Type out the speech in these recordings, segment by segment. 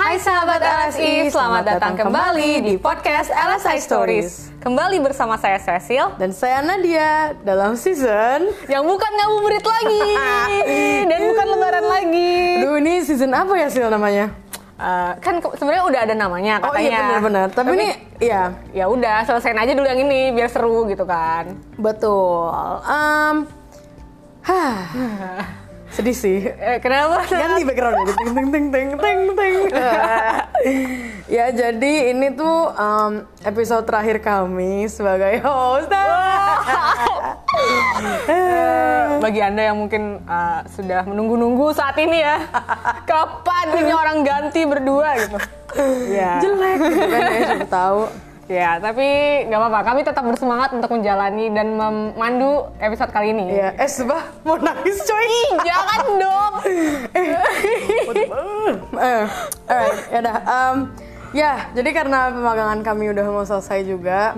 Hai sahabat LSI, selamat datang kembali di podcast LSI Stories. Kembali bersama saya Cecil Dan saya Nadia dalam season yang bukan ngabuburit lagi dan bukan lebaran lagi. Aduh ini season apa ya Sil namanya? Eh, kan sebenarnya udah ada namanya katanya. Oh iya benar-benar Tapi, ini ya ya udah selesaiin aja dulu yang ini biar seru gitu kan. betul hah, Sedih sih Eh, kenapa? Ganti backgroundnya ting ting ting ting ting ting Ya jadi ini tuh em, episode terakhir kami sebagai host Eh, bagi anda yang mungkin eh, sudah menunggu-nunggu saat ini ya, kapan ini orang ganti berdua gitu? Ya. Jelek gitu kan ya siapa tahu Ya, tapi nggak apa-apa. Kami tetap bersemangat untuk menjalani dan memandu episode kali ini. Ya, eh sebah mau nangis coy Ih, jangan dong. eh, alright, ya udah. Em, ya, jadi karena pemagangan kami udah mau selesai juga.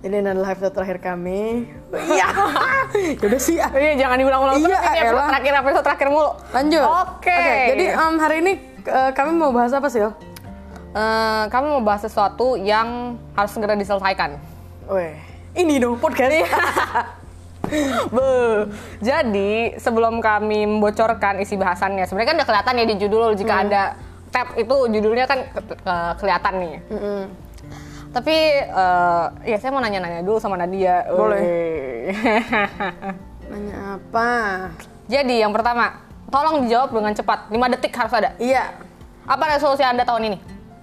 Jadi ini adalah episode terakhir kami. Iya. ya udah sih. ah. Iya, jangan diulang-ulang Iya, terus ini episode elah. terakhir episode terakhir mulu. Lanjut. Oke. Jadi em, hari ini eh, kami mau bahas apa sih? Eh, kami mau bahas sesuatu yang harus segera diselesaikan. Weh, ini dong podcast. Be. Jadi sebelum kami membocorkan isi bahasannya, sebenarnya kan udah kelihatan ya di judul jika ada tab itu judulnya kan ke- ke- kelihatan nih. Tapi eh, ya saya mau nanya-nanya dulu sama Nadia. Boleh. Nanya apa? Jadi yang pertama, tolong dijawab dengan cepat. 5 detik harus ada. Iya. Apa resolusi Anda tahun ini?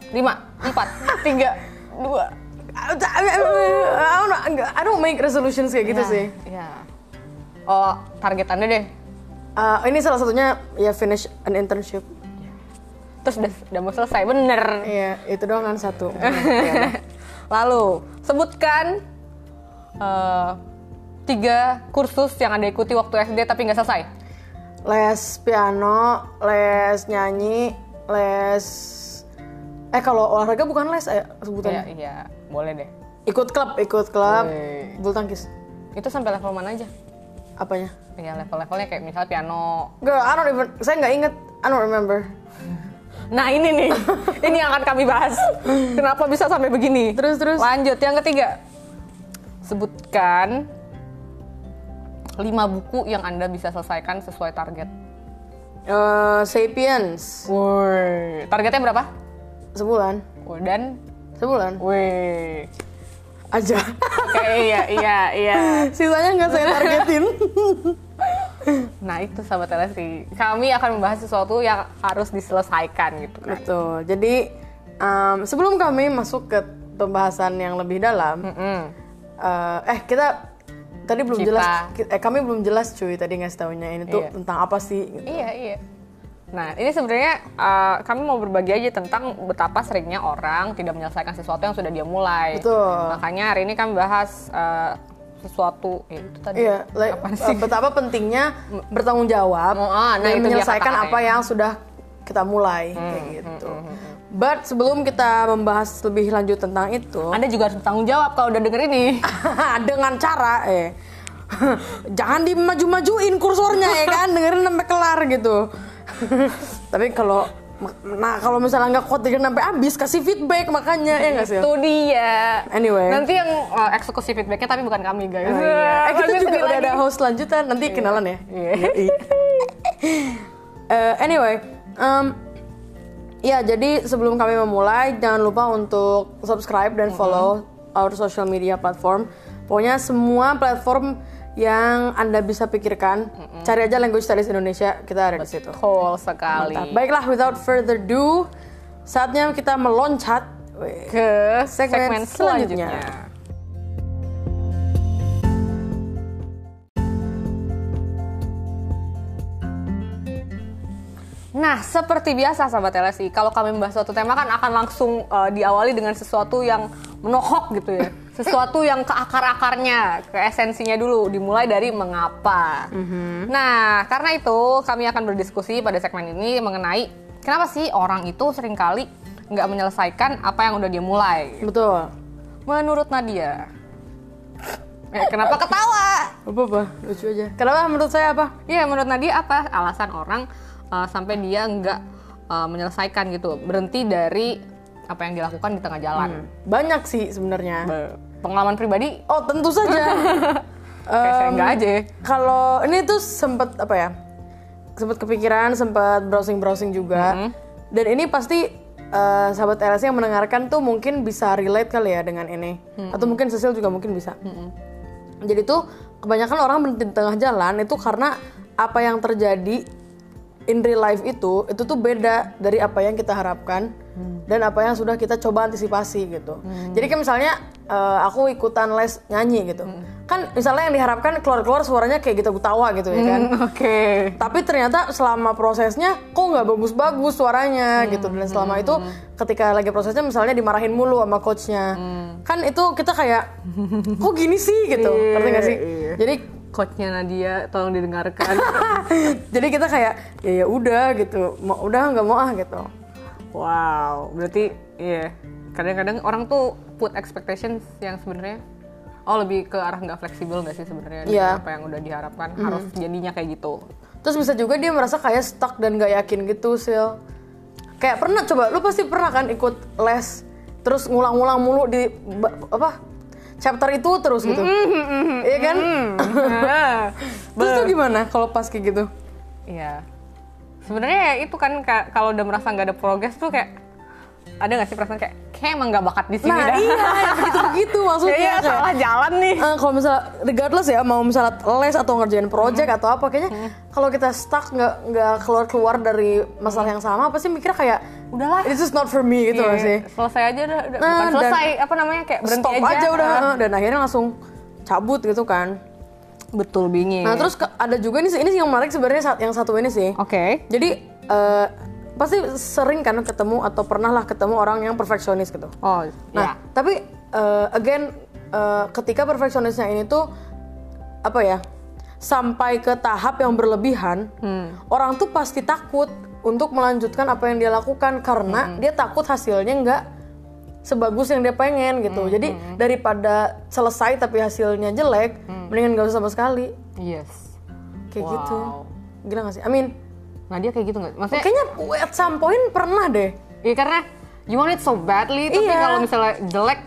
5, 4, 3, 2. I don't, make resolutions kayak gitu sih. Iya. Oh, target Anda deh. Eh, ini salah satunya ya finish an internship. Terus udah, udah mau selesai, bener. Iya, itu doang kan satu. Lalu, sebutkan eh, tiga kursus yang Anda ikuti waktu SD tapi nggak selesai. les piano, les nyanyi, les eh kalau olahraga bukan les eh Iya, sebutannya. iya, boleh deh. Ikut klub, ikut klub Wih. bulu tangkis. Itu sampai level mana aja? Apanya? Ya, level-levelnya kayak misalnya piano. Girl, I don't even saya nggak inget, I don't remember. Nah, ini nih. ini yang akan kami bahas. Kenapa bisa sampai begini? Terus terus. Lanjut, yang ketiga. Sebutkan lima buku yang Anda bisa selesaikan sesuai target. Eh, Sapiens Woi, targetnya berapa? Sebulan, Woi, dan sebulan woi. aja. Oke, iya, iya, iya. Sisanya nggak saya targetin. Nah, itu sahabat LSI. Kami akan membahas sesuatu yang harus diselesaikan gitu kan. Betul. Jadi em, sebelum kami masuk ke pembahasan yang lebih dalam, Mm-mm. eh, eh kita tadi belum Kita. jelas, eh kami belum jelas cuy tadi ngasih taunya ini tuh Iya. tentang apa sih? Gitu. Iya, iya. Nah, ini sebenarnya uh, kami mau berbagi aja tentang betapa seringnya orang tidak menyelesaikan sesuatu yang sudah dia mulai. Betul. Makanya hari ini kami bahas uh, sesuatu ya itu tadi. Iya, like, Apaan eh, sih? betapa pentingnya bertanggung jawab Oh, ah, nah dan itu menyelesaikan apa yang sudah kita mulai Hmm, kayak gitu. But sebelum kita membahas lebih lanjut tentang itu, Anda juga harus bertanggung jawab kalau udah denger ini. dengan cara eh jangan dimaju-majuin kursornya ya kan dengerin sampai kelar gitu. Tapi kalau nah kalau misalnya nggak kuat dengerin sampai habis kasih feedback makanya ya nggak sih? Itu dia. Anyway. Nanti yang uh, eksekusi feedbacknya tapi bukan kami guys. Oh, iya. Eh kita juga udah lagi. ada host lanjutan nanti kenalan ya. Iya. Eh, anyway, em, ya jadi sebelum kami memulai jangan lupa untuk subscribe dan follow our social media platform. Pokoknya semua platform yang anda bisa pikirkan, cari aja language studies Indonesia kita ada di situ. Betul sekali. Mantap. Baiklah, without further ado, saatnya kita meloncat Ke segmen, Segmen selanjutnya. selanjutnya. Nah, seperti biasa sahabat LSI, kalau kami membahas suatu tema kan akan langsung uh, diawali dengan sesuatu yang menohok gitu ya. Sesuatu yang ke akar-akarnya, ke esensinya dulu, dimulai dari mengapa. Nah, karena itu kami akan berdiskusi pada segmen ini mengenai kenapa sih orang itu sering kali nggak menyelesaikan apa yang udah dia mulai. Betul. Menurut Nadia. Eh, kenapa ketawa? Apa apa? Lucu aja. Kenapa menurut saya apa? Iya, menurut Nadia apa alasan orang uh, sampai dia nggak uh, menyelesaikan gitu berhenti dari apa yang dilakukan di tengah jalan Banyak sih sebenarnya. Be- pengalaman pribadi Oh tentu saja. kayak saya enggak aja ya. Kalau ini tuh sempet apa ya? Sempet kepikiran, sempet browsing-browsing juga. Mm-hmm. Dan ini pasti eh, sahabat LSI yang mendengarkan tuh mungkin bisa relate kali ya dengan ini. Mm-hmm. Atau mungkin Cecil juga mungkin bisa. Jadi tuh kebanyakan orang berhenti di tengah jalan itu karena apa yang terjadi in real life itu itu tuh beda dari apa yang kita harapkan dan apa yang sudah kita coba antisipasi gitu. Jadi kayak misalnya eh, aku ikutan les nyanyi gitu. Kan misalnya yang diharapkan keluar-keluar suaranya kayak gitu Gutawa gitu ya kan. oke. Tapi ternyata selama prosesnya kok nggak bagus-bagus suaranya gitu. Dan selama itu ketika lagi prosesnya misalnya dimarahin mulu sama coachnya, kan itu kita kayak kok gini sih? gitu, ngerti gak sih? Iya. Jadi coachnya Nadia tolong didengarkan. Jadi kita kayak ya ya udah gitu, mau udah nggak mau ah gitu. wow berarti iya kadang-kadang orang tuh put expectations yang sebenarnya oh lebih ke arah nggak fleksibel nggak sih sebenarnya Iya. apa yang udah diharapkan harus jadinya kayak gitu Terus bisa juga dia merasa kayak stuck dan nggak yakin gitu sil. Kayak pernah coba, lu pasti pernah kan ikut les terus ngulang-ngulang mulu di apa chapter itu terus gitu, iya kan? terus tuh gimana kalau pas kayak gitu? Iya. Sebenarnya ya itu kan ka- kalau udah merasa nggak ada progres tuh kayak ada nggak sih perasaan kayak kayak emang nggak bakat di sini Nah dah. iya, yang begitu-begitu maksudnya. Kayaknya kayak, salah jalan nih. eh, kalau misalnya regardless ya mau misalnya les atau ngerjain project atau apa kayaknya kalau kita stuck nggak nggak keluar keluar dari masalah yang sama pasti mikirnya kayak Udahlah. this is not for me gitu Iya, nggak sih Selesai aja udah, udah. Nah, bukan dan- selesai apa namanya kayak berhenti stop aja. aja, udah dan akhirnya langsung cabut gitu kan Betul bingit. nah terus ada juga ini sih ini sih yang menarik sebenarnya yang satu ini sih Oke. jadi eh, pasti sering kan ketemu atau pernah lah ketemu orang yang perfeksionis gitu Oh, Nah, ya. tapi uh, again uh, ketika perfeksionisnya ini tuh apa ya? Sampai ke tahap yang berlebihan, orang tuh pasti takut untuk melanjutkan apa yang dia lakukan karena dia takut hasilnya nggak sebagus yang dia pengen gitu. Jadi daripada selesai tapi hasilnya jelek, mendingan gak usah sama sekali. Yes. Kayak Wow. gitu. Gila gak sih? I mean, Nah dia kayak gitu nggak? Maksudnya, kayaknya at some point pernah deh. iya karena you want it so badly, tapi Iya. kalau misalnya jelek,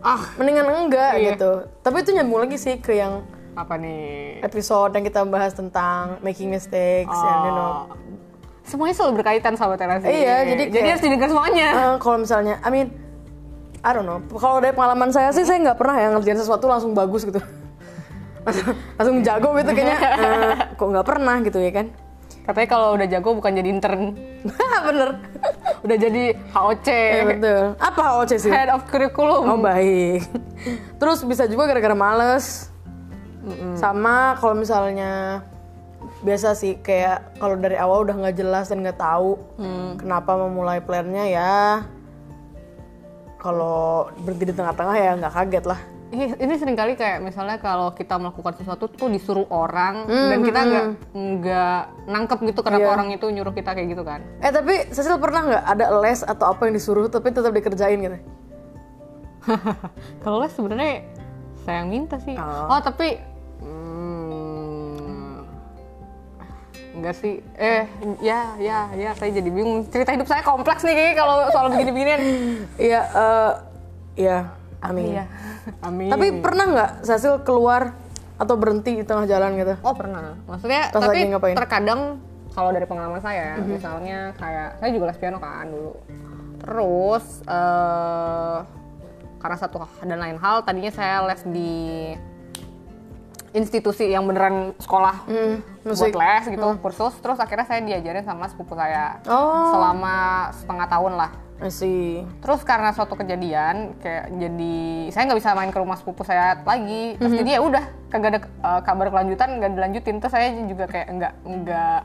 ah Mendingan enggak Iya. gitu. Tapi itu nyambung lagi sih ke yang apa nih? episode yang kita bahas tentang making mistakes and you know Oh. Semuanya selalu berkaitan sama relasi. Iya, jadi jadi kayak- harus didengar semuanya. eh, kalau misalnya I mean I don't know kalau dari pengalaman saya sih saya nggak pernah ya ngerjain sesuatu langsung bagus gitu langsung, jago gitu kayaknya eh, kok nggak pernah gitu ya kan Katanya kalau udah jago bukan jadi intern, bener. Udah jadi HOC, ya betul. Apa HOC sih? Head of Curriculum. oh baik. Terus bisa juga gara-gara males. Sama kalau misalnya biasa sih kayak kalau dari awal udah nggak jelas dan nggak tahu kenapa memulai plannya ya kalau berhenti di tengah-tengah ya nggak kaget lah Ini, ini sering kali kayak misalnya kalau kita melakukan sesuatu tuh disuruh orang dan kita nggak nggak nangkep gitu kenapa Iya. orang itu nyuruh kita kayak gitu kan? eh tapi Cecil pernah nggak ada les atau apa yang disuruh tapi tetap dikerjain gitu Kalau les sebenarnya saya yang minta sih. Oh. Oh, tapi hmm, enggak sih. Eh, ya, ya, ya. Saya jadi bingung. Cerita hidup saya kompleks nih kayaknya kalau soal begini-beginian. iya eh iya amin Iya. Amin. tapi pernah nggak Cecil keluar atau berhenti di tengah jalan gitu Oh pernah. Maksudnya Pas tapi ngapain? terkadang kalau dari pengalaman saya, Mhm. misalnya kayak saya juga les piano kan dulu. Terus eh karena satu dan lain hal, tadinya saya les di institusi yang beneran sekolah Hmm, buat musik. Les gitu, kursus. Terus akhirnya saya diajarin sama sepupu saya Oh. selama setengah tahun lah. See. Terus karena suatu kejadian kayak jadi saya nggak bisa main ke rumah sepupu saya lagi. Terus Mhm. jadi ya udah kagak ada uh, kabar kelanjutan nggak dilanjutin. Terus saya juga kayak nggak nggak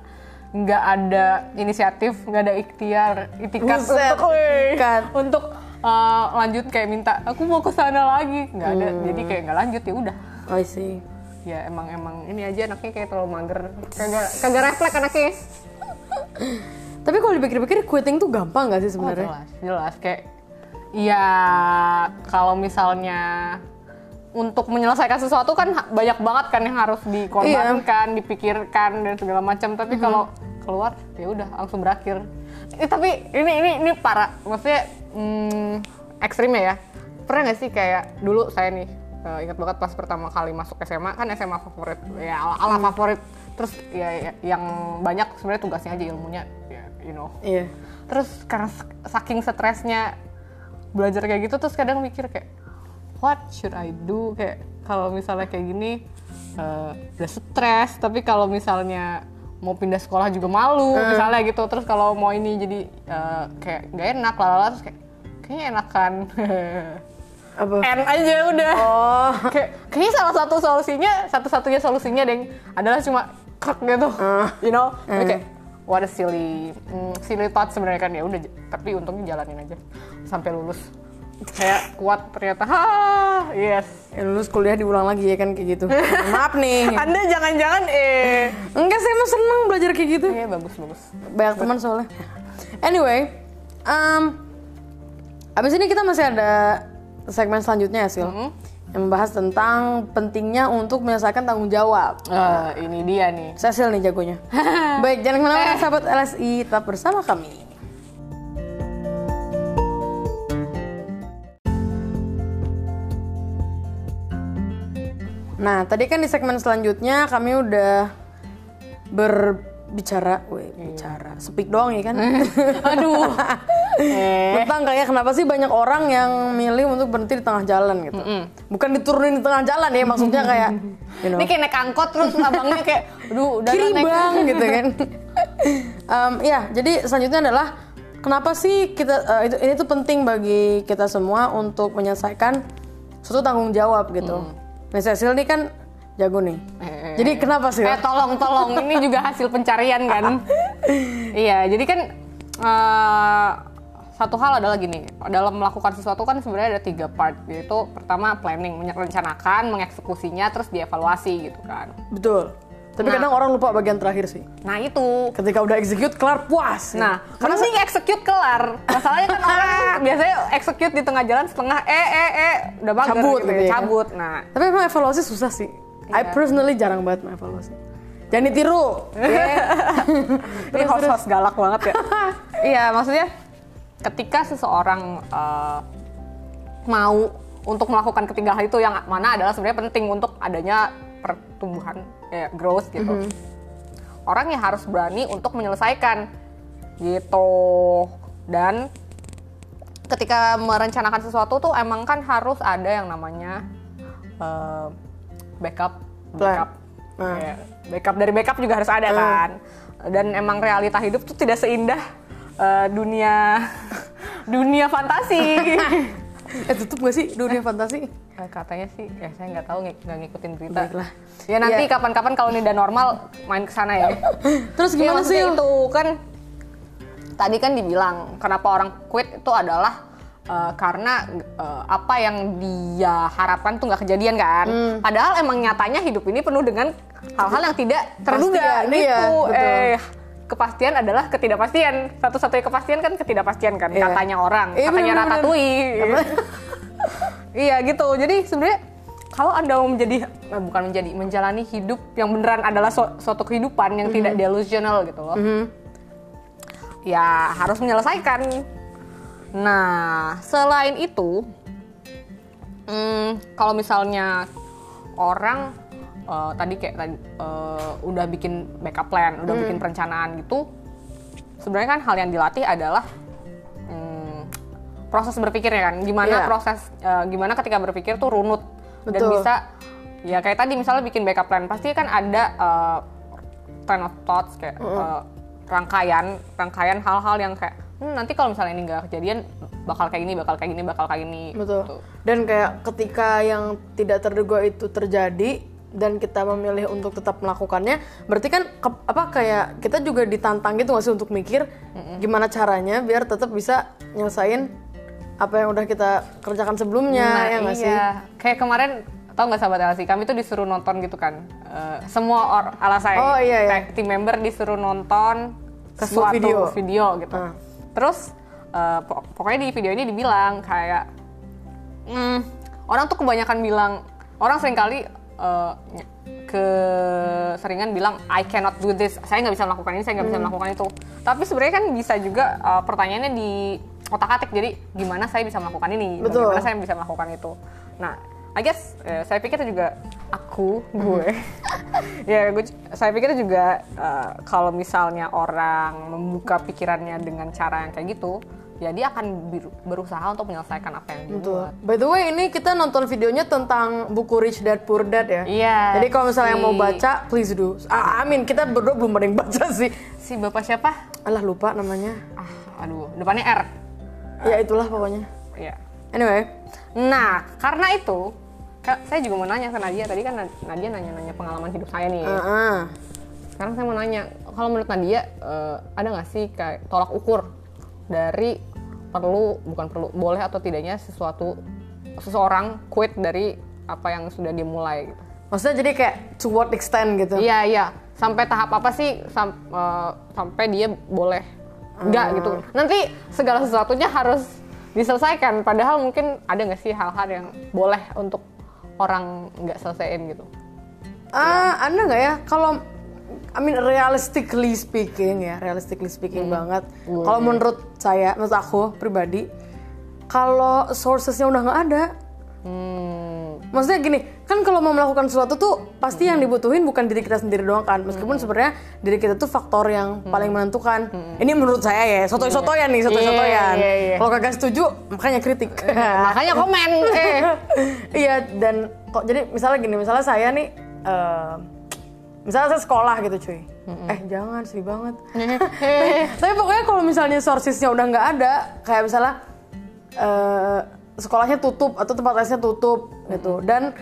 nggak ada inisiatif, nggak ada ikhtiar, itikat Buset, untuk itikat. untuk uh, lanjut kayak minta aku mau ke sana lagi. nggak ada. Hmm. Jadi kayak nggak lanjut ya udah. I see. Ya emang emang ini aja anaknya kayak terlalu mager. Kagak kagak refleks anaknya. Tapi kalau dipikir-pikir quitting tuh gampang gak sih Oh, sebenarnya? jelas, jelas kayak ya kalau misalnya untuk menyelesaikan sesuatu kan banyak banget kan yang harus dikorbankan, Iya. dipikirkan dan segala macam. Tapi Mm-hmm. kalau keluar ya udah langsung berakhir Eh, tapi ini ini ini parah maksudnya hmm, ekstrimnya ya pernah nggak sih kayak dulu saya nih eh, ingat banget pas pertama kali masuk SMA kan SMA favorit ya ala, ala favorit terus ya, ya, yang banyak sebenarnya tugasnya aja ilmunya ya you know Iya. terus karena sak- saking stresnya belajar kayak gitu terus kadang mikir kayak what should I do kayak kalau misalnya kayak gini eh, udah stres tapi kalau misalnya mau pindah sekolah juga malu misalnya gitu terus kalau mau ini jadi eh, kayak nggak enak lalala terus kayak kayaknya enakan Apa? N aja udah Oh. kayak kayaknya salah satu solusinya satu-satunya solusinya deng adalah cuma krek gitu you know? Kayak what a silly mm, silly thought sebenarnya kan. Ya udah tapi untungnya jalanin aja. Sampai lulus. Kayak kuat ternyata. Ha yes. Ya, lulus kuliah diulang lagi ya kan kayak gitu. Maaf nih. anda jangan-jangan eh. Enggak, saya emang seneng belajar kayak gitu. iya bagus bagus. Banyak teman soalnya. Anyway, um, abis ini kita masih ada segmen selanjutnya ya, Sil. Yang membahas tentang pentingnya untuk menyelesaikan tanggung jawab. Eh, ini dia nih Sil nih jagonya. Baik, jangan ke mana-mana sahabat LSI, tetap bersama kami. Nah, tadi kan di segmen selanjutnya kami udah berbicara, weh, bicara, speak doang ya kan? aduh. Eh. Tentang kayak kenapa sih banyak orang yang milih untuk berhenti di tengah jalan gitu. Bukan diturunin di tengah jalan ya, maksudnya kayak you know, ini kayak naik angkot terus abangnya kayak aduh udah kiri naik. bang gitu kan. Em, ya, jadi selanjutnya adalah kenapa sih kita eh, itu ini tuh penting bagi kita semua untuk menyelesaikan suatu tanggung jawab gitu. Nah, Cecil nih kan jago nih. Eh, Jadi kenapa sih? Eh tolong tolong ini juga hasil pencarian kan. iya jadi kan eh, satu hal adalah gini dalam melakukan sesuatu kan sebenarnya ada tiga part yaitu pertama planning merencanakan mengeksekusinya terus dievaluasi gitu kan. Betul. Tapi Nah. kadang orang lupa bagian terakhir sih. Nah itu Ketika udah execute kelar puas. Nah, mending execute kelar. Masalahnya kan orang biasanya execute di tengah jalan setengah eh eh eh udah mager Cabut gitu, gitu ya, ya. cabut. Nah, Tapi emang evaluasi susah sih. I personally jarang banget mengevaluasi. Jangan ditiru. ini host-host galak banget ya. iya, maksudnya ketika seseorang eh, mau untuk melakukan ketiga hal itu yang mana adalah sebenarnya penting untuk adanya pertumbuhan ya, growth gitu. Orang yang harus berani untuk menyelesaikan gitu. Dan ketika merencanakan sesuatu tuh emang kan harus ada yang namanya eh, backup backup Nah. Ya, backup dari backup juga harus ada kan dan emang realita hidup tuh tidak seindah eh, dunia dunia fantasi eh tutup gak sih dunia fantasi? Eh, katanya sih ya saya nggak tahu ng- nggak ngikutin berita Baiklah. ya nanti Ya. kapan-kapan kalau ini udah normal main ke sana ya Terus Iya, gimana sih? maksudnya itu kan tadi kan dibilang kenapa orang quit itu adalah eh, karena eh, apa yang dia harapkan tuh nggak kejadian kan. Hmm. Padahal emang nyatanya hidup ini penuh dengan hal-hal yang tidak terduga gitu. iya, betul. eh kepastian adalah ketidakpastian. Satu-satunya kepastian kan ketidakpastian kan Iya. katanya orang, Iya, katanya bener-bener. Ratatouille. iya gitu. Jadi sebenarnya kalau anda mau menjadi eh, bukan menjadi menjalani hidup yang beneran adalah su- suatu kehidupan yang Mhm. tidak delusional gitu loh ya harus menyelesaikan. Nah, selain itu, hmm, kalau misalnya orang eh, tadi kayak tadi eh, udah bikin backup plan, udah bikin perencanaan gitu, sebenarnya kan hal yang dilatih adalah hmm, proses berpikirnya kan, gimana Iya. proses, eh, gimana ketika berpikir tuh runut dan Betul. bisa ya kayak tadi misalnya bikin backup plan, pasti kan ada eh, train of thoughts kayak eh, rangkaian rangkaian hal-hal yang kayak "Hmm, nanti kalau misalnya ini nggak kejadian bakal kayak gini bakal kayak gini bakal kayak gini Betul. gitu. Dan kayak ketika yang tidak terduga itu terjadi dan kita memilih untuk tetap melakukannya, berarti kan ke- apa kayak kita juga ditantang gitu nggak sih untuk mikir gimana caranya biar tetap bisa nyelesain apa yang udah kita kerjakan sebelumnya Nah, ya nggak iya. sih? Kayak kemarin tau nggak sahabat Elsie, kami tuh disuruh nonton gitu kan. Eh, semua or alasan Oh, iya, iya. tim member disuruh nonton ke Sebuah suatu video. gitu. Ah. Terus eh, pok- pokoknya di video ini dibilang kayak hmm, orang tuh kebanyakan bilang orang sering kali uh, keseringan bilang I cannot do this, saya nggak bisa melakukan ini, saya nggak bisa Hmm. melakukan itu. Tapi sebenarnya kan bisa juga uh, pertanyaannya di otak atik. Jadi gimana saya bisa melakukan ini? Betul. Gimana saya bisa melakukan itu? Nah, I guess eh, saya pikir juga aku gue ya gue saya pikir juga eh, kalau misalnya orang membuka pikirannya dengan cara yang kayak gitu ya dia akan ber- berusaha untuk menyelesaikan apa yang dia Betul. buat By the way, ini kita nonton videonya tentang buku Rich Dad Poor Dad ya. Iya, Jadi kalau misalnya yang mau si- baca, please do. Ah, I mean, kita berdua belum ada yang baca sih. si bapak siapa Alah lupa namanya. ah aduh depannya R Ya itulah pokoknya. ya Anyway, nah karena itu Kak, saya juga mau nanya ke Nadia tadi kan Nadia nanya-nanya pengalaman hidup saya nih uh-uh. Sekarang saya mau nanya, kalau menurut Nadia eh, ada nggak sih kayak tolak ukur dari perlu bukan perlu boleh atau tidaknya sesuatu seseorang quit dari apa yang sudah dimulai gitu. maksudnya jadi kayak to what extent gitu. Iya iya, sampai tahap apa sih sam- eh, sampai dia boleh enggak gitu. Nanti segala sesuatunya harus diselesaikan. Padahal mungkin ada nggak sih hal-hal yang boleh untuk orang nggak selesaiin gitu. Ah, ada nggak ya? Kalau I mean realistically speaking ya, realistically speaking banget. Kalau menurut saya, menurut aku pribadi, kalau sourcesnya udah nggak ada, Hmm, maksudnya gini, kan kalau mau melakukan sesuatu tuh pasti yang dibutuhin bukan diri kita sendiri doang kan. Meskipun sebenarnya diri kita tuh faktor yang paling menentukan. Ini menurut saya ya, sotoy-sotoyan nih, sotoy-sotoyan. Iya, iya, iya. Kalau kagak setuju, makanya kritik. makanya komen. Eh. iya dan kok jadi misalnya gini misalnya saya nih eh, misalnya saya sekolah gitu cuy eh jangan sedih banget tapi pokoknya kalau misalnya sourcesnya udah nggak ada kayak misalnya eh, sekolahnya tutup atau tempat lesnya tutup gitu dan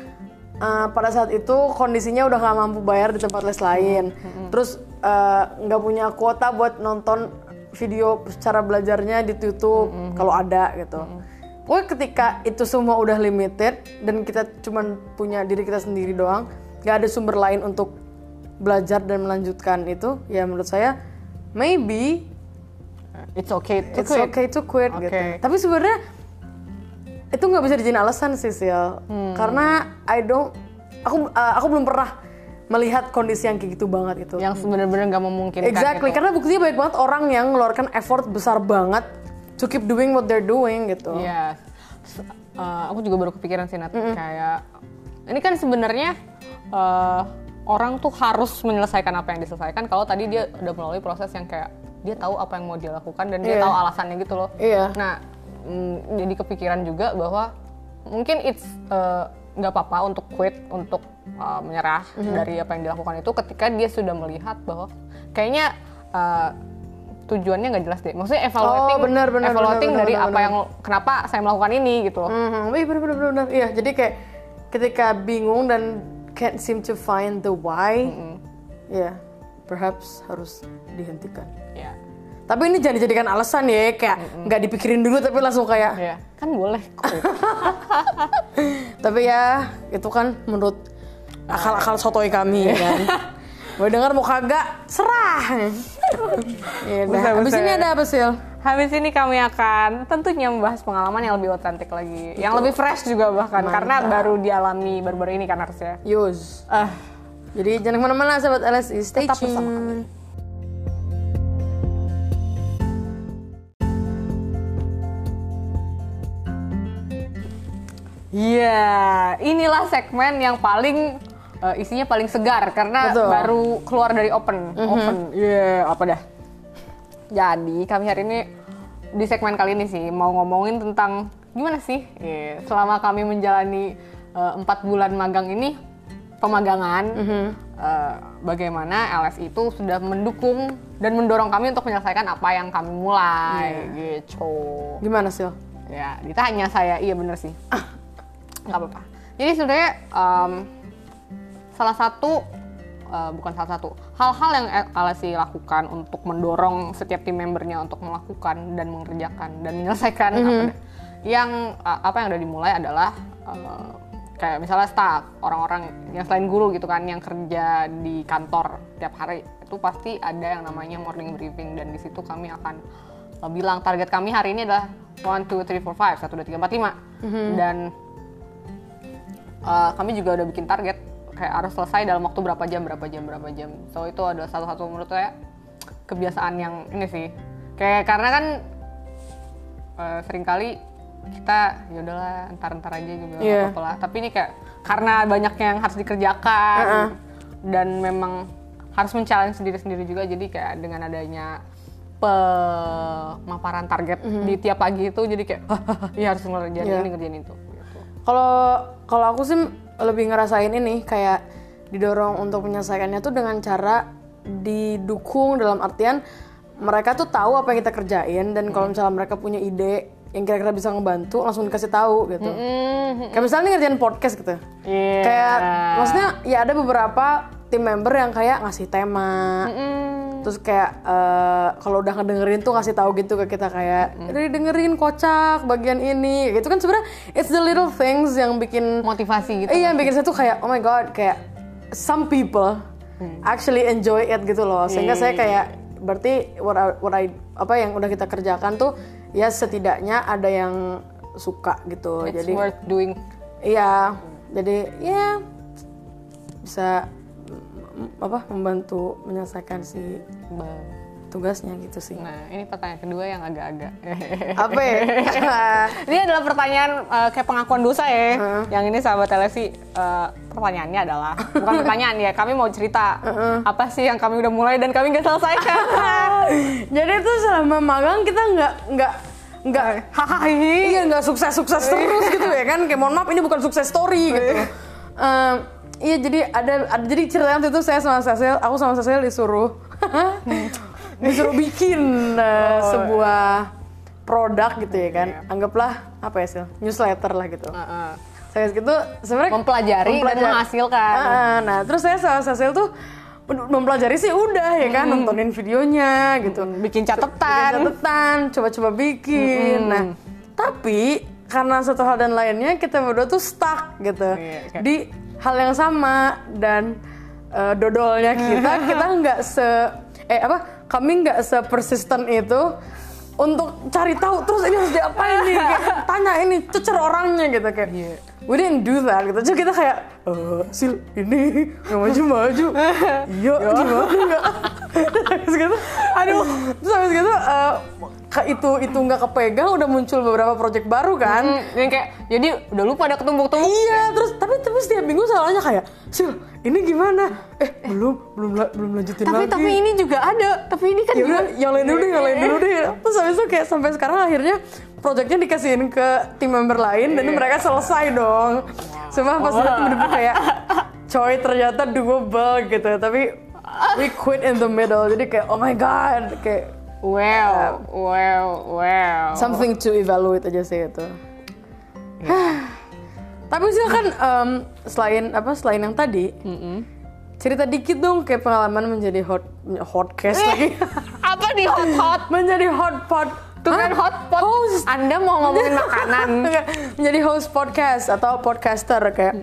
eh, pada saat itu kondisinya udah nggak mampu bayar di tempat les lain terus eh, nggak punya kuota buat nonton video cara belajarnya di YouTube kalau ada gitu Pokoknya ketika itu semua udah limited dan kita cuman punya diri kita sendiri doang, gak ada sumber lain untuk belajar dan melanjutkan itu, ya menurut saya maybe It's okay to it's quit. okay to quit Oke. gitu. Tapi sebenarnya itu nggak bisa dijadiin alasan sih Sil, Hmm. karena I don't, aku uh, aku belum pernah melihat kondisi yang kayak gitu banget gitu. Yang benar-benar nggak memungkinkan. Exactly, gitu. karena buktinya banyak banget orang yang ngeluarkan effort besar banget to keep doing what they're doing gitu. Iya. S- eh, aku juga baru kepikiran sih Nat. Kayak ini kan sebenarnya eh, orang tuh harus menyelesaikan apa yang diselesaikan. Kalau tadi dia udah melalui proses yang kayak dia tahu apa yang mau dia lakukan dan dia Iya. tahu alasannya gitu loh. Iya. Nah, mm, jadi kepikiran juga bahwa mungkin it's eh, nggak apa-apa untuk quit, untuk eh, menyerah dari apa yang dilakukan itu ketika dia sudah melihat bahwa kayaknya eh, tujuannya nggak jelas deh. Maksudnya evaluating, Oh, benar, benar, evaluating benar, dari benar, apa benar. yang kenapa saya melakukan ini gitu. Mhm, Iya bener bener bener bener. Iya jadi kayak ketika bingung dan can't seem to find the why, ya perhaps harus dihentikan. Ya, Tapi ini jangan dijadikan alasan ya, kayak nggak dipikirin dulu tapi langsung kayak. ya kan boleh kok. Tapi ya itu kan menurut akal-akal sotoy kami ya kan. Mau dengar mau kagak serah. Iya, Buset, dah. Abis buset. ini ada apa sih? Habis ini kami akan tentunya membahas pengalaman yang lebih otentik lagi, yang lebih fresh juga bahkan karena baru dialami baru-baru ini kan harusnya. Yus. Ah, Jadi jangan ke mana-mana sahabat LSI, stay Tetap bersama tune. Iya, inilah segmen yang paling eh, isinya paling segar karena Betul. baru keluar dari open. Open. Iya, apa dah. Jadi, kami hari ini di segmen kali ini sih mau ngomongin tentang gimana sih Iya, selama kami menjalani eh, empat bulan magang ini pemagangan eh, bagaimana LS itu sudah mendukung dan mendorong kami untuk menyelesaikan apa yang kami mulai gitu. Gimana sih? Ya, ditanya saya, iya bener sih. Nggak apa-apa. Jadi sebenarnya em, salah satu, eh, bukan salah satu, hal-hal yang LSI lakukan untuk mendorong setiap tim membernya untuk melakukan dan mengerjakan dan menyelesaikan apa deh, yang eh, apa yang udah dimulai adalah eh, kayak misalnya staff, orang-orang yang selain guru gitu kan, yang kerja di kantor tiap hari itu pasti ada yang namanya morning briefing. Dan di situ kami akan uh, bilang target kami hari ini adalah 1, 2, 3, 4, 5, 1, 2, 3, 4, 5 dan uh, kami juga udah bikin target kayak harus selesai dalam waktu berapa jam berapa jam berapa jam so itu adalah salah satu menurut saya kebiasaan yang ini sih kayak karena kan eh, sering kali kita ya udahlah entar entar aja juga nggak Iya. lah tapi ini kayak karena banyak yang harus dikerjakan Uh-uh. dan memang harus men-challenge sendiri sendiri juga jadi kayak dengan adanya pemaparan target di tiap pagi itu jadi kayak iya harus ngerjain Iya. ini ngerjain itu gitu. Kalau kalau aku sih lebih ngerasain ini kayak didorong untuk menyelesaikannya tuh dengan cara didukung dalam artian mereka tuh tahu apa yang kita kerjain dan kalau misalnya mereka punya ide yang kira-kira bisa ngebantu langsung dikasih tahu gitu. Kayak misalnya nih ngerjain podcast gitu. Iya. Kayak maksudnya ya ada beberapa tim member yang kayak ngasih tema. Terus kayak eh, kalau udah ngedengerin tuh ngasih tahu gitu ke kita kayak "Udah dengerin kocak bagian ini gitu kan sebenarnya it's the little things yang bikin motivasi gitu. Iya, yang bikin saya tuh kayak oh my god, kayak some people actually enjoy it gitu loh. Sehingga saya kayak berarti what I, what I- apa yang udah kita kerjakan tuh ya setidaknya ada yang suka gitu. It's jadi worth doing. iya, jadi ya bisa mm, apa membantu menyelesaikan si tugasnya gitu sih. Nah, ini pertanyaan kedua yang agak-agak. Apa ya? ini adalah pertanyaan eh, kayak pengakuan dosa ya. Yang ini sahabat televisi eh, pertanyaannya adalah bukan pertanyaan ya, kami mau cerita apa sih yang kami udah mulai dan kami nggak selesaikan. jadi tuh selama magang kita nggak nggak nggak Hahaha. iya nggak sukses sukses terus gitu ya kan kayak mohon maaf ini bukan sukses story gitu Em, iya jadi ada, ada jadi ceritanya waktu itu saya sama Cecil aku sama Cecil disuruh disuruh bikin eh, sebuah produk gitu ya kan anggaplah apa ya Sil newsletter lah gitu Heeh. saya gitu sebenarnya Mempelajari dan menghasilkan. Ah, ah. nah terus saya sama Cecil tuh mempelajari sih udah ya kan nontonin videonya gitu Bikin bikin catatan. catatan, coba-coba bikin. Nah, tapi karena satu hal dan lainnya kita berdua tuh stuck gitu Iya, kayak- di hal yang sama dan eh, dodolnya kita kita nggak se eh apa kami nggak se persisten itu untuk cari tahu terus ini harus diapain nih? Kayak, tanya ini cecer orangnya gitu kayak Iya. we didn't do that gitu. Cuma kita kayak eh sil ini nggak maju maju iya. gimana nggak? Terus gitu. Aduh. Terus habis gitu eh, ke- itu itu nggak kepegang udah muncul beberapa project baru kan? Hmm, yang kayak jadi udah lupa ada ketumbuk-tumbuk. iya terus tapi tapi setiap minggu salahnya kayak sil ini gimana? Eh belum belum la- belum lanjutin Tapi lagi. tapi ini juga ada. Tapi ini kan ya juga- yang lain dulu deh yang lain dulu deh. Terus habis itu kayak sampai sekarang akhirnya projectnya dikasihin ke tim member lain dan mereka selesai dong. Semua pas itu bener-bener kayak coy ternyata doable gitu. Tapi we quit in the middle. Jadi kayak oh my god kayak Wow, wow, wow. something to evaluate aja sih itu. Tapi sih kan em, selain apa selain yang tadi cerita dikit dong kayak pengalaman menjadi hot hotcast lagi. Apa di hot-hot? menjadi hot pot. Tuh kan Hah? hotpot. host. Anda mau ngomongin makanan. Menjadi host podcast atau podcaster kayak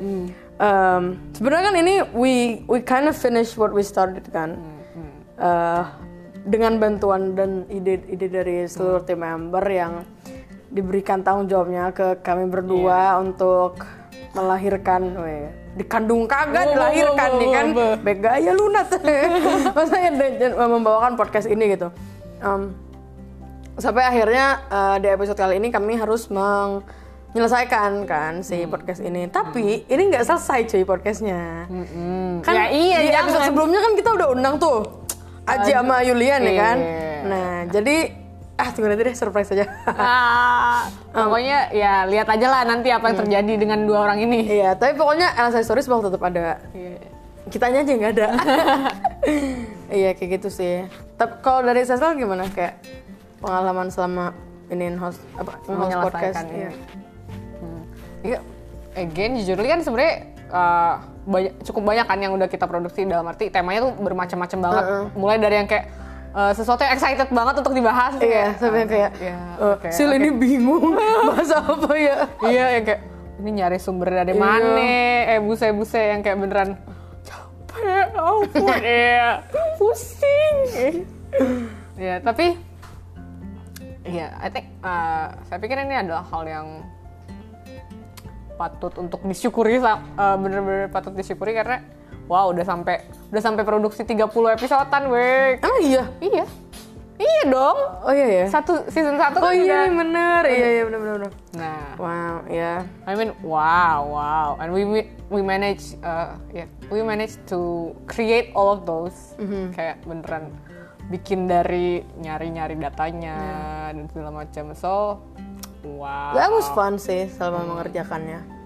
em, sebenarnya kan ini we we kind of finish what we started kan. Eh, dengan bantuan dan ide-ide dari seluruh tim member yang diberikan tanggung jawabnya ke kami berdua untuk melahirkan weh, dikandung kagak dilahirkan nih kan? begaya lunat. Maksudnya dan- dan membawakan podcast ini gitu. Em, sampai akhirnya eh, di episode kali ini kami harus menyelesaikan kan si Hmm. podcast ini. Tapi ini nggak selesai cuy podcastnya. Kan Ya iya, di episode jangan. sebelumnya kan kita udah undang tuh Aji sama Yulian ya kan? Iya. nah jadi ah tunggu nanti deh surprise aja. Ah, pokoknya ya lihat aja lah nanti apa yang terjadi dengan dua orang ini. iya tapi pokoknya Elsa Stories bakal tetap ada. Kitanya aja nggak ada. Iya kayak gitu sih. Tapi kalau dari Cecil gimana? Kayak pengalaman selama ini host apa host podcast iya. iya. Iya, again jujur kan sebenarnya uh, banyak, cukup banyak kan yang udah kita produksi dalam arti temanya tuh bermacam-macam banget. Mulai dari yang kayak uh, sesuatu yang excited banget untuk dibahas. Iya, sampai kayak ya, eh, oke, Sil ini bingung bahas apa ya. Iya, yang kayak ini nyari sumber dari Iya. mana? Eh buse-buse yang kayak beneran capek, ampun, iya, pusing. ya, tapi ya, I think uh, saya pikir ini adalah hal yang patut untuk disyukuri eh, bener-bener patut disyukuri karena wow udah sampai udah sampai produksi 30 episodean weh Emang iya? iya iya dong Oh iya ya. satu season satu Oh kan iya udah- bener, iya iya bener bener. bener. nah Wow, ya. I mean, wow, wow, and we we, manage, uh, yeah, we manage to create all of those, Mm-hmm. kayak beneran bikin dari nyari-nyari datanya dan segala macam. So, wow. That was fun sih selama mengerjakannya.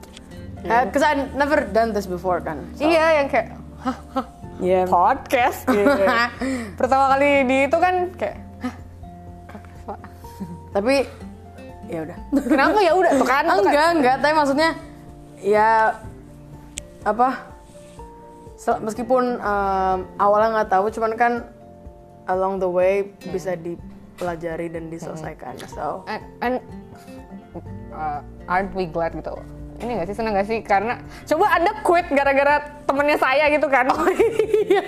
Uh, Cause I never done this before kan. So, Iya, yang kayak yeah. podcast. gitu. Pertama kali di itu kan kayak. Tapi ya udah. kenapa ya udah tuh kan? tuh kan. enggak, enggak, tapi maksudnya ya apa? Meskipun um, awalnya nggak tahu, cuman kan along the way bisa dipelajari dan diselesaikan. So, and, and uh, aren't we glad gitu ini gak sih seneng gak sih karena coba ada quit gara-gara temennya saya gitu kan Oh, iya.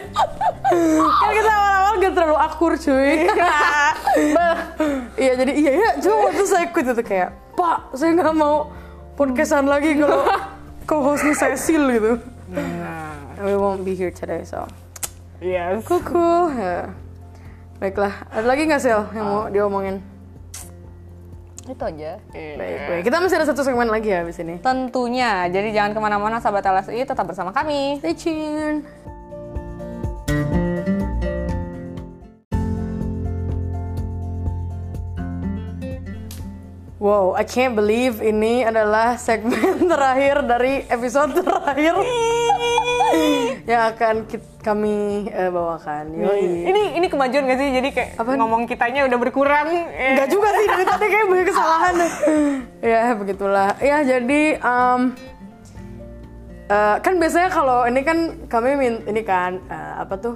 kan kita awal-awal gak terlalu akur cuy. Beh. Iya jadi iya ya cuma waktu saya ikut itu kayak Pak saya nggak mau podcastan lagi kalau co-hostnya Cecil gitu. nah We won't be here today so. yes Kuku. Ya. Baiklah, ada lagi nggak Sel yang mau diomongin? Itu aja Baik, baik. Kita masih ada satu segmen lagi ya abis ini. tentunya jadi jangan ke mana-mana sahabat LSI tetap bersama kami Stay tuned. Wow, I can't believe ini adalah segmen terakhir dari episode terakhir yang akan kit- kami eh, bawakan. Yoi. ini ini kemajuan gak sih jadi kayak Apaan? ngomong kitanya udah berkurang eh. Enggak juga sih dari tadi kayak banyak kesalahan. ya begitulah. Ya jadi um, eh, kan biasanya kalau ini kan kami min ini kan eh, apa tuh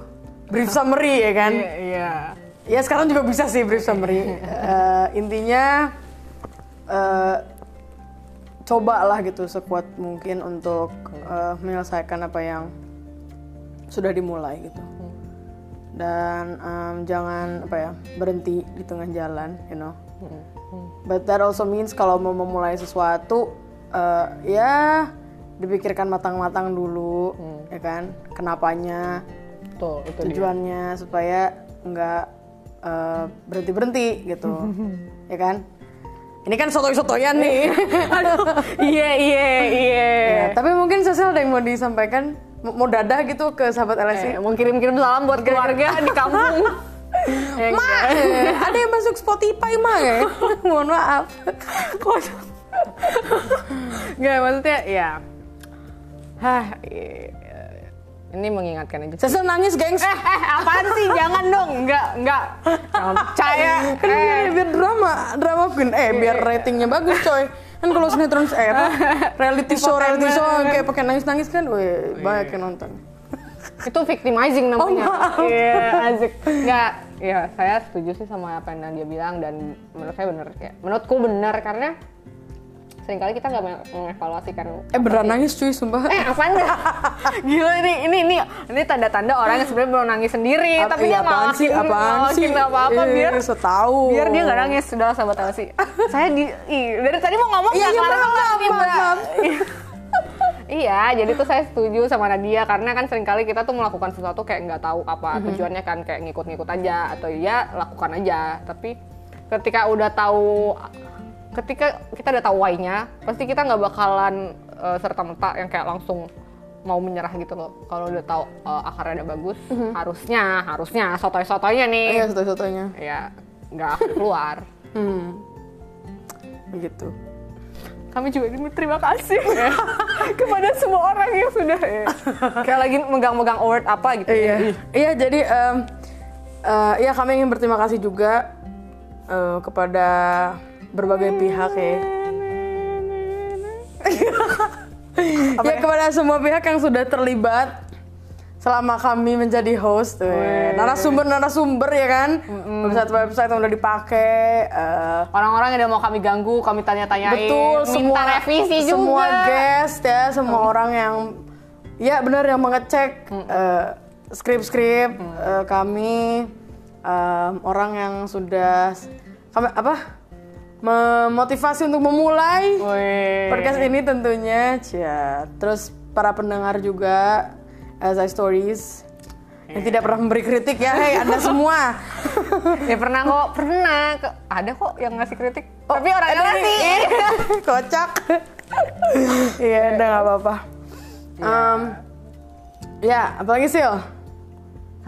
brief summary ya kan. iya iya Ya sekarang juga bisa sih brief summary. Eh, intinya eh cobalah gitu sekuat mungkin untuk eh, menyelesaikan apa yang sudah dimulai gitu. Dan em, jangan apa ya berhenti di tengah jalan, you know. But that also means kalau mau memulai sesuatu eh, ya dipikirkan matang-matang dulu, ya kan? Kenapanya, tuh itu dia tujuannya supaya nggak eh, berhenti berhenti gitu ya kan ini kan sotoy-sotoyan nih iya iya iya Ya, tapi mungkin Cecil ada yang mau disampaikan mau dadah gitu ke sahabat LSI Eh, mau kirim-kirim salam buat keluarga di kampung Ya, Ma, eh, ada yang masuk Spotify mah ya mohon maaf Nggak, maksudnya ya. Hah, iya. ini mengingatkan aja. Cecil nangis gengs Eh, eh, apaan sih? Jangan dong. Enggak, enggak. Jangan percaya. kan Eh, biar drama drama queen eh biar ratingnya bagus coy kan kalau sinetron eh apa reality show reality show kayak pakai nangis nangis kan weh banyak yang nonton itu victimizing namanya. Oh. Iya, asik. Enggak, ya saya setuju sih sama apa yang dia bilang dan menurut saya benar kayak menurutku benar karena sering kali kita nggak meng- mengevaluasi kan eh beneran nangis cuy sumpah. Eh apaan? Gila ini ini ini ini tanda-tanda orang yang sebenarnya belum nangis sendiri Ap- tapi iya, dia apaan sih? apaan sih? ngalahin apa-apa Eh, biar setahu. biar dia nggak nangis sudah sahabat sih? Saya di ih, dari tadi mau ngomong Iya, nggak? iya, Mbak. maaf. iya. Jadi tuh saya setuju sama Nadia karena kan sering kali kita tuh melakukan sesuatu kayak nggak tahu apa Mhm. tujuannya kan kayak ngikut-ngikut aja atau ya lakukan aja. Tapi ketika udah tahu ketika kita udah tahu why-nya pasti kita nggak bakalan serta merta yang kayak langsung mau menyerah gitu loh. Kalau udah tahu eh, akarnya udah bagus harusnya harusnya sotoy-sotoynya nih. Iya satu satunya ya nggak keluar. Hmm. Begitu. Kami juga ini terima kasih ya, kepada semua orang yang sudah ya, kayak lagi megang-megang award apa gitu iya. Iya jadi em, eh, ya kami ingin berterima kasih juga eh, kepada berbagai pihak ya. Ya kepada semua pihak yang sudah terlibat selama kami menjadi host tuh ya. narasumber-narasumber ya kan? Website-website yang udah dipakai eh, orang-orang yang udah mau kami ganggu kami tanya-tanyain betul minta semua revisi juga. semua guest ya semua orang yang ya benar yang mengecek eh, skrip-skrip eh, kami em, orang yang sudah kami apa memotivasi untuk memulai Wih. podcast ini tentunya. Cia. Terus para pendengar juga as I stories yang tidak pernah memberi kritik ya, hei anda semua. Ya pernah kok, pernah. Ada kok yang ngasih kritik. Tapi orangnya ngasih. Kocak. Iya, udah nggak apa-apa. Em, ya, apalagi sih?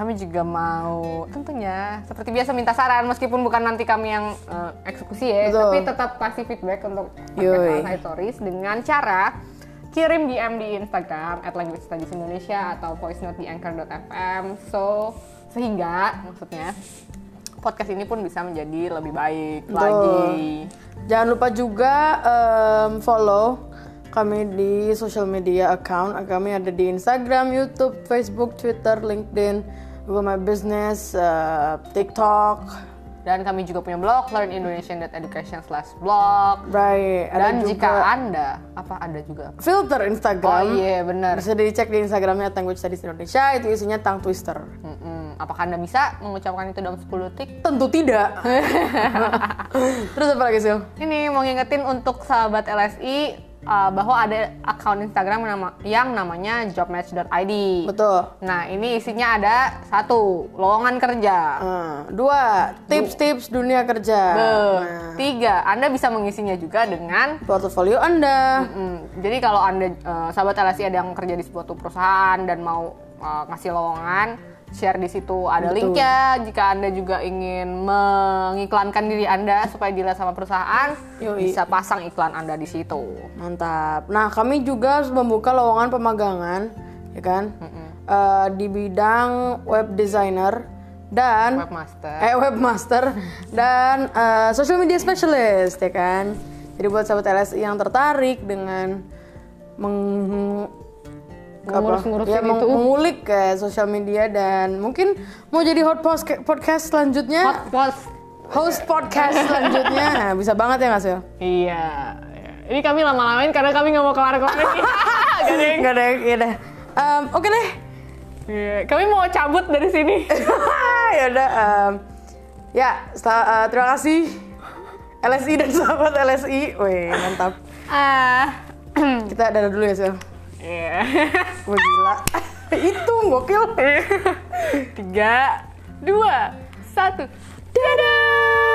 Kami juga mau tentunya seperti biasa minta saran meskipun bukan nanti kami yang eh, eksekusi ya, Betul. tapi tetap kasih feedback untuk Alsai Stories dengan cara kirim DM di Instagram at Language Studies Indonesia atau voice note di anchor.fm so sehingga maksudnya podcast ini pun bisa menjadi lebih baik Betul. lagi. Jangan lupa juga em, follow kami di social media account. Kami ada di Instagram, YouTube, Facebook, Twitter, LinkedIn, Google My Business, eh, TikTok. Dan kami juga punya blog learnindonesian.education/blog. Right. Ada Dan juga jika Anda apa ada juga apa? filter Instagram. Oh iya benar. Bisa dicek di Instagramnya Language Studies Indonesia. Itu isinya tongue twister. Mm-mm. Apakah Anda bisa mengucapkan itu dalam 10 detik? Tentu tidak. Terus apa lagi sih? Ini mau ngingetin untuk sahabat LSI uh, bahwa ada akun Instagram yang, nama- yang namanya jobmatch.id. Betul. Nah, ini isinya ada satu, lowongan kerja. Nah, dua, tips-tips dunia kerja. Be- Nah, Tiga, Anda bisa mengisinya juga dengan portofolio Anda. Mm, jadi kalau anda uh, sahabat LSI ada yang kerja di sebuah perusahaan dan mau uh, ngasih lowongan, share di situ ada Betul. linknya. Jika anda juga ingin mengiklankan diri anda supaya dilihat sama perusahaan, Yoi. bisa pasang iklan anda di situ. Mantap. Nah, kami juga membuka lowongan pemagangan, ya kan? Eh, di bidang web designer dan Webmaster. eh webmaster dan eh, social media specialist, ya kan? Jadi buat sahabat LSI yang tertarik dengan meng? Ngurus-ngurusin ya, meng- itu. mengulik ke sosial media dan mungkin mau jadi hot post- podcast selanjutnya, Hot post. host podcast selanjutnya, Nah, bisa banget ya nggak sih? Iya. Ini kami lama-lamain karena kami nggak mau kelar-kelar. Gak ada yang- Nggak ada, ya deh. Em, Oke deh. Iya, Kami mau cabut dari sini. ya udah. em, ya, setelah- eh, terima kasih LSI dan sahabat LSI. Wih, mantap. Ah. Kita dadah dulu ya, Sil. Iya. Wah, gila. Itu gokil. Tiga, dua, satu. Dadah!